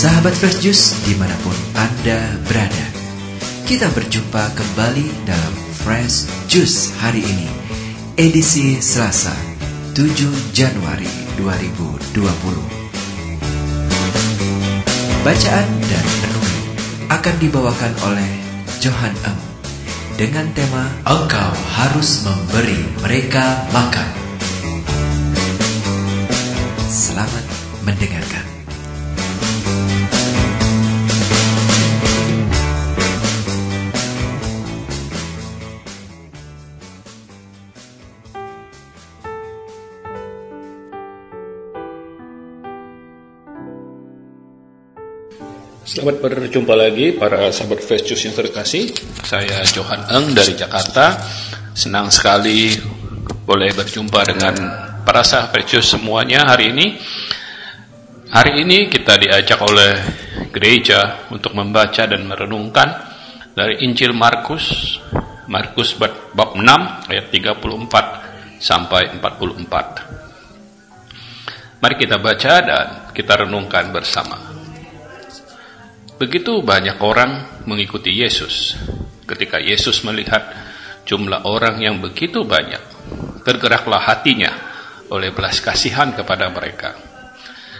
Sahabat Fresh Juice di mana pun Anda berada Kita berjumpa kembali dalam Fresh Juice hari ini Edisi Selasa 7 Januari 2020 Bacaan dan renungan akan dibawakan oleh Johan Em dengan tema Engkau harus memberi mereka makan. Selamat mendengarkan. Selamat berjumpa lagi para sahabat Juice yang terkasih. Saya Johan Eng dari Jakarta. Senang sekali boleh berjumpa dengan para sahabat Juice semuanya hari ini. Hari ini kita diajak oleh gereja untuk membaca dan merenungkan dari Injil Markus, Markus bab 6 ayat 34 sampai 44. Mari kita baca dan kita renungkan bersama. Begitu banyak orang mengikuti Yesus. Ketika Yesus melihat jumlah orang yang begitu banyak, tergeraklah hatinya oleh belas kasihan kepada mereka.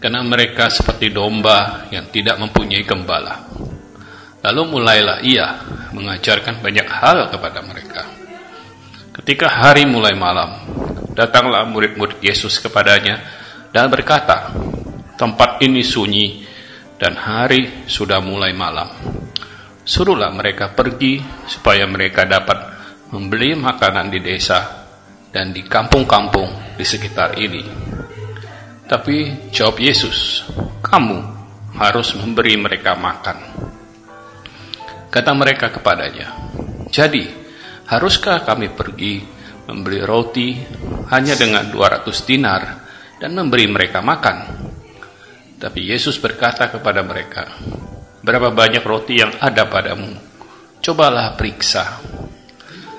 Karena mereka seperti domba yang tidak mempunyai gembala. Lalu mulailah ia mengajarkan banyak hal kepada mereka. Ketika hari mulai malam, datanglah murid-murid Yesus kepadanya dan berkata, "Tempat ini sunyi dan hari sudah mulai malam. Suruhlah mereka pergi supaya mereka dapat membeli makanan di desa dan di kampung-kampung di sekitar ini. Tapi jawab Yesus, kamu harus memberi mereka makan. Kata mereka kepadanya, jadi haruskah kami pergi membeli roti hanya dengan 200 dinar dan memberi mereka makan? Tapi Yesus berkata kepada mereka, Berapa banyak roti yang ada padamu? Cobalah periksa.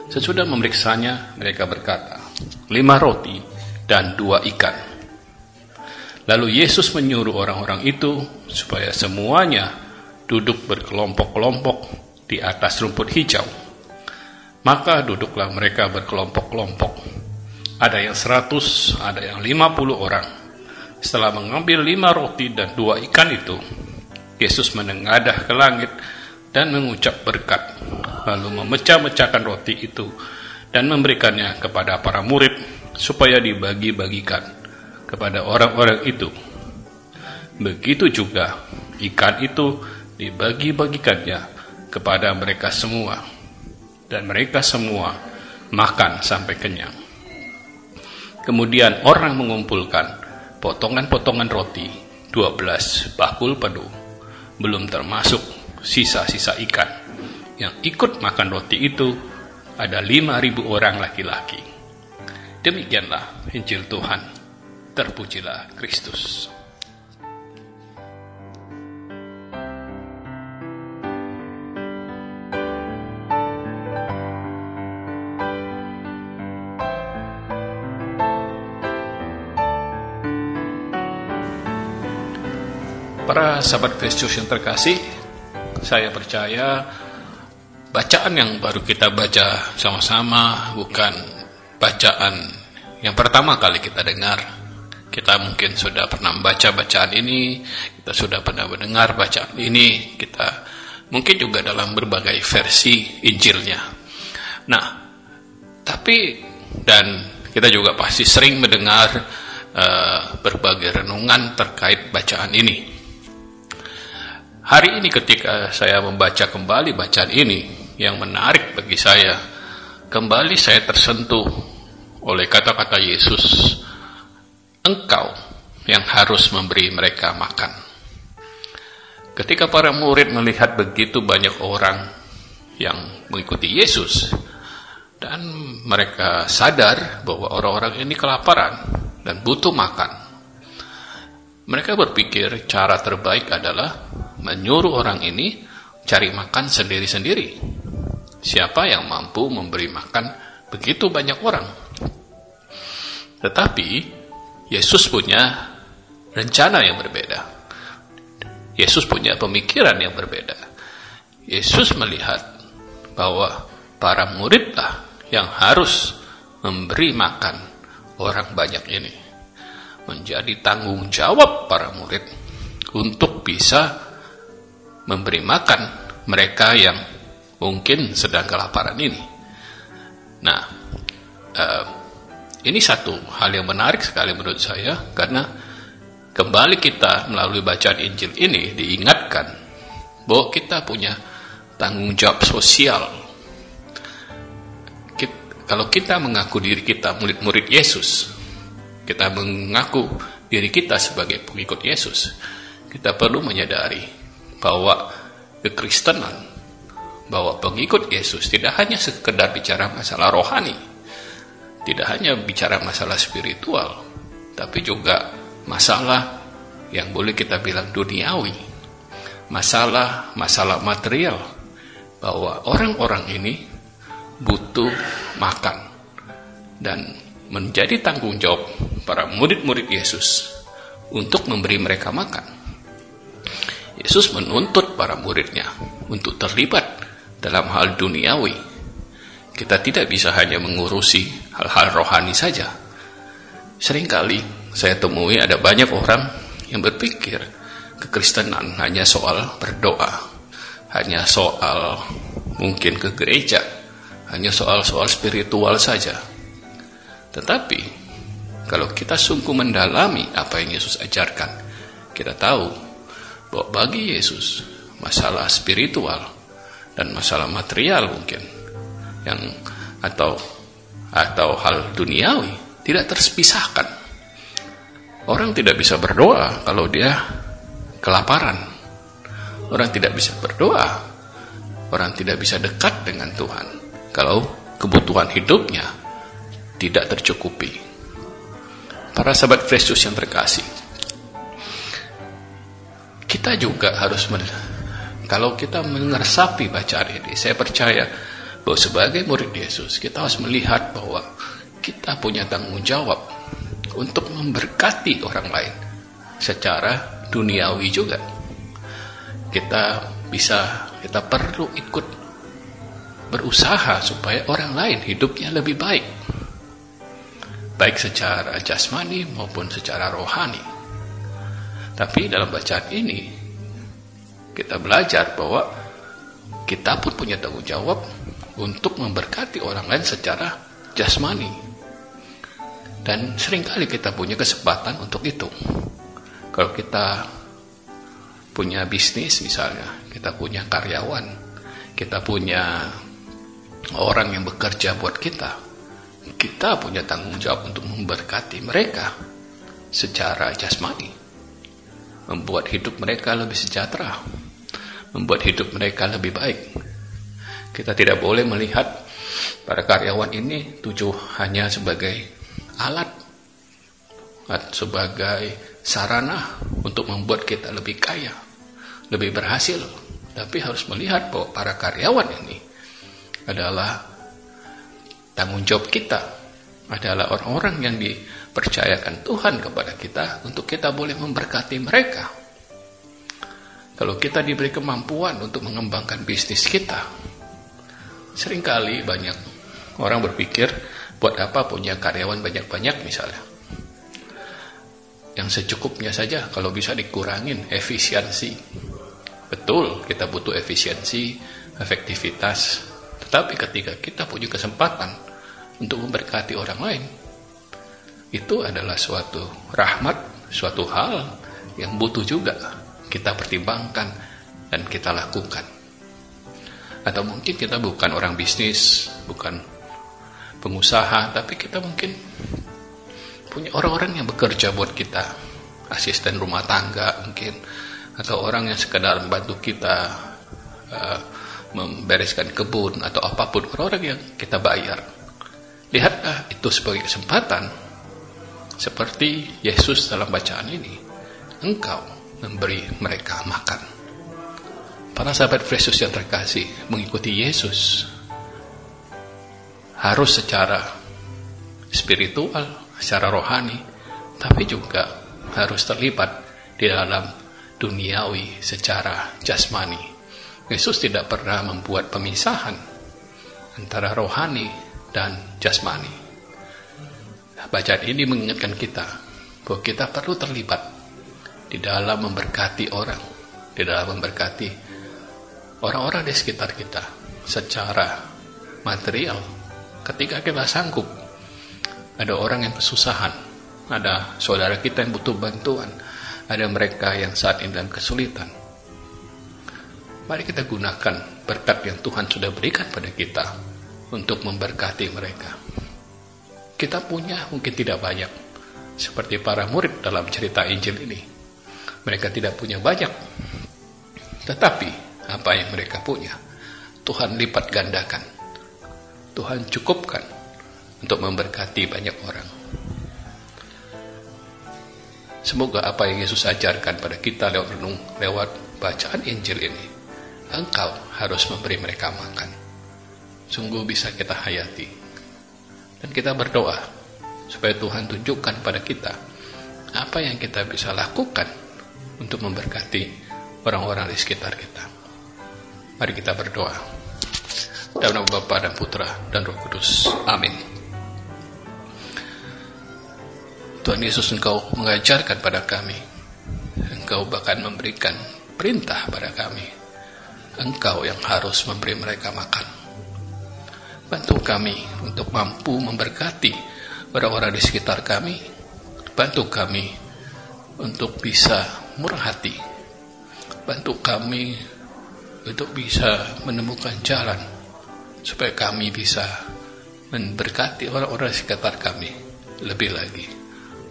Sesudah memeriksanya, mereka berkata, Lima roti dan dua ikan. Lalu Yesus menyuruh orang-orang itu supaya semuanya duduk berkelompok-kelompok di atas rumput hijau. Maka duduklah mereka berkelompok-kelompok. Ada yang seratus, ada yang lima puluh orang. Setelah mengambil lima roti dan dua ikan itu, Yesus menengadah ke langit dan mengucap berkat, lalu memecah-mecahkan roti itu dan memberikannya kepada para murid supaya dibagi-bagikan kepada orang-orang itu. Begitu juga ikan itu dibagi-bagikannya kepada mereka semua, dan mereka semua makan sampai kenyang. Kemudian orang mengumpulkan potongan-potongan roti 12 bakul penuh. Belum termasuk sisa-sisa ikan. Yang ikut makan roti itu ada 5000 orang laki-laki. Demikianlah Injil Tuhan. Terpujilah Kristus Para sahabat Kristus yang terkasih, saya percaya bacaan yang baru kita baca sama-sama bukan bacaan yang pertama kali kita dengar. Kita mungkin sudah pernah membaca bacaan ini, kita sudah pernah mendengar bacaan ini, kita mungkin juga dalam berbagai versi Injilnya. Nah, tapi dan kita juga pasti sering mendengar uh, berbagai renungan terkait bacaan ini. Hari ini ketika saya membaca kembali bacaan ini yang menarik bagi saya, kembali saya tersentuh oleh kata-kata Yesus, engkau yang harus memberi mereka makan. Ketika para murid melihat begitu banyak orang yang mengikuti Yesus, dan mereka sadar bahwa orang-orang ini kelaparan dan butuh makan. Mereka berpikir cara terbaik adalah menyuruh orang ini cari makan sendiri-sendiri. Siapa yang mampu memberi makan begitu banyak orang? Tetapi Yesus punya rencana yang berbeda. Yesus punya pemikiran yang berbeda. Yesus melihat bahwa para muridlah yang harus memberi makan orang banyak ini. Menjadi tanggung jawab para murid untuk bisa memberi makan mereka yang mungkin sedang kelaparan ini. Nah, uh, ini satu hal yang menarik sekali menurut saya karena kembali kita melalui bacaan Injil ini diingatkan bahwa kita punya tanggung jawab sosial. Kita, kalau kita mengaku diri kita murid-murid Yesus, kita mengaku diri kita sebagai pengikut Yesus, kita perlu menyadari bahwa kekristenan bahwa pengikut Yesus. Tidak hanya sekedar bicara masalah rohani, tidak hanya bicara masalah spiritual, tapi juga masalah yang boleh kita bilang duniawi, masalah masalah material, bahwa orang-orang ini butuh makan dan menjadi tanggung jawab para murid-murid Yesus untuk memberi mereka makan. Yesus menuntut para muridnya untuk terlibat dalam hal duniawi. Kita tidak bisa hanya mengurusi hal-hal rohani saja. Seringkali saya temui ada banyak orang yang berpikir kekristenan hanya soal berdoa, hanya soal mungkin ke gereja, hanya soal-soal spiritual saja. Tetapi kalau kita sungguh mendalami apa yang Yesus ajarkan, kita tahu bahwa bagi Yesus masalah spiritual dan masalah material mungkin yang atau atau hal duniawi tidak terpisahkan. Orang tidak bisa berdoa kalau dia kelaparan. Orang tidak bisa berdoa. Orang tidak bisa dekat dengan Tuhan kalau kebutuhan hidupnya tidak tercukupi. Para sahabat Kristus yang terkasih, kita juga harus kalau kita mengeresapi bacaan ini, saya percaya bahwa sebagai murid Yesus, kita harus melihat bahwa kita punya tanggung jawab untuk memberkati orang lain secara duniawi juga. Kita bisa, kita perlu ikut berusaha supaya orang lain hidupnya lebih baik. Baik secara jasmani maupun secara rohani. Tapi dalam bacaan ini, kita belajar bahwa kita pun punya tanggung jawab untuk memberkati orang lain secara jasmani. Dan sering kali kita punya kesempatan untuk itu. Kalau kita punya bisnis misalnya, kita punya karyawan, kita punya orang yang bekerja buat kita, kita punya tanggung jawab untuk memberkati mereka secara jasmani, membuat hidup mereka lebih sejahtera membuat hidup mereka lebih baik. Kita tidak boleh melihat para karyawan ini tujuh hanya sebagai alat, sebagai sarana untuk membuat kita lebih kaya, lebih berhasil. Tapi harus melihat bahwa para karyawan ini adalah tanggung jawab kita, adalah orang-orang yang dipercayakan Tuhan kepada kita untuk kita boleh memberkati mereka. Kalau kita diberi kemampuan untuk mengembangkan bisnis kita, sering kali banyak orang berpikir, buat apa punya karyawan banyak-banyak misalnya. Yang secukupnya saja, kalau bisa dikurangin efisiensi. Betul, kita butuh efisiensi, efektivitas. Tetapi ketika kita punya kesempatan untuk memberkati orang lain, itu adalah suatu rahmat, suatu hal yang butuh juga kita pertimbangkan dan kita lakukan. Atau mungkin kita bukan orang bisnis, bukan pengusaha, tapi kita mungkin punya orang-orang yang bekerja buat kita, asisten rumah tangga mungkin, atau orang yang sekedar membantu kita uh, membereskan kebun atau apa pun orang-orang yang kita bayar. Lihatlah itu sebagai kesempatan seperti Yesus dalam bacaan ini. Engkau memberi mereka makan. Para sahabat Yesus yang terkasih mengikuti Yesus harus secara spiritual, secara rohani, tapi juga harus terlibat di dalam duniawi secara jasmani. Yesus tidak pernah membuat pemisahan antara rohani dan jasmani. Bacaan ini mengingatkan kita bahwa kita perlu terlibat di dalam memberkati orang, di dalam memberkati orang-orang di sekitar kita secara material. Ketika kita sanggup, ada orang yang kesusahan, ada saudara kita yang butuh bantuan, ada mereka yang saat ini dalam kesulitan. Mari kita gunakan berkat yang Tuhan sudah berikan pada kita untuk memberkati mereka. Kita punya mungkin tidak banyak, seperti para murid dalam cerita Injil ini. Mereka tidak punya banyak, tetapi apa yang mereka punya, Tuhan lipat gandakan. Tuhan cukupkan untuk memberkati banyak orang. Semoga apa yang Yesus ajarkan pada kita lewat renung, lewat bacaan Injil ini, engkau harus memberi mereka makan. Sungguh bisa kita hayati. Dan kita berdoa supaya Tuhan tunjukkan pada kita apa yang kita bisa lakukan untuk memberkati orang-orang di sekitar kita. Mari kita berdoa. Dalam nama Bapa dan Putra dan Roh Kudus. Amin. Tuhan Yesus engkau mengajarkan pada kami. Engkau bahkan memberikan perintah pada kami. Engkau yang harus memberi mereka makan. Bantu kami untuk mampu memberkati orang-orang di sekitar kami. Bantu kami untuk bisa murah hati. Bantu kami untuk bisa menemukan jalan supaya kami bisa memberkati orang-orang di sekitar kami lebih lagi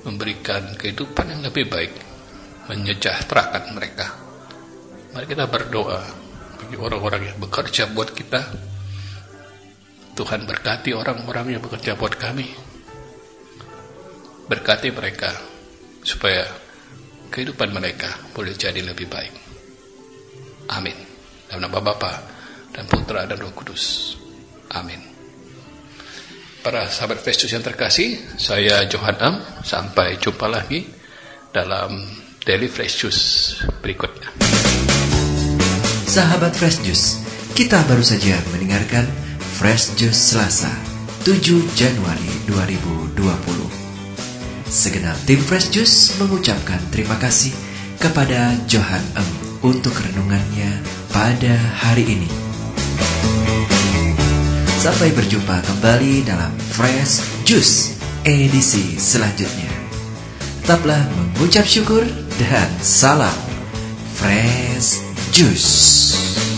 memberikan kehidupan yang lebih baik, menyejahterakan mereka. Mari kita berdoa bagi orang-orang yang bekerja buat kita. Tuhan berkati orang-orang yang bekerja buat kami. Berkati mereka supaya kehidupan mereka boleh jadi lebih baik. Amin. Dalam nama Bapa dan Putra dan Roh Kudus. Amin. Para sahabat Festus yang terkasih, saya Johan Am. Sampai jumpa lagi dalam Daily Fresh Juice berikutnya. Sahabat Fresh Juice, kita baru saja mendengarkan Fresh Juice Selasa, 7 Januari 2020. Segenap tim Fresh Juice mengucapkan terima kasih kepada Johan Em untuk renungannya pada hari ini. Sampai berjumpa kembali dalam Fresh Juice edisi selanjutnya. Tetaplah mengucap syukur dan salam Fresh Juice.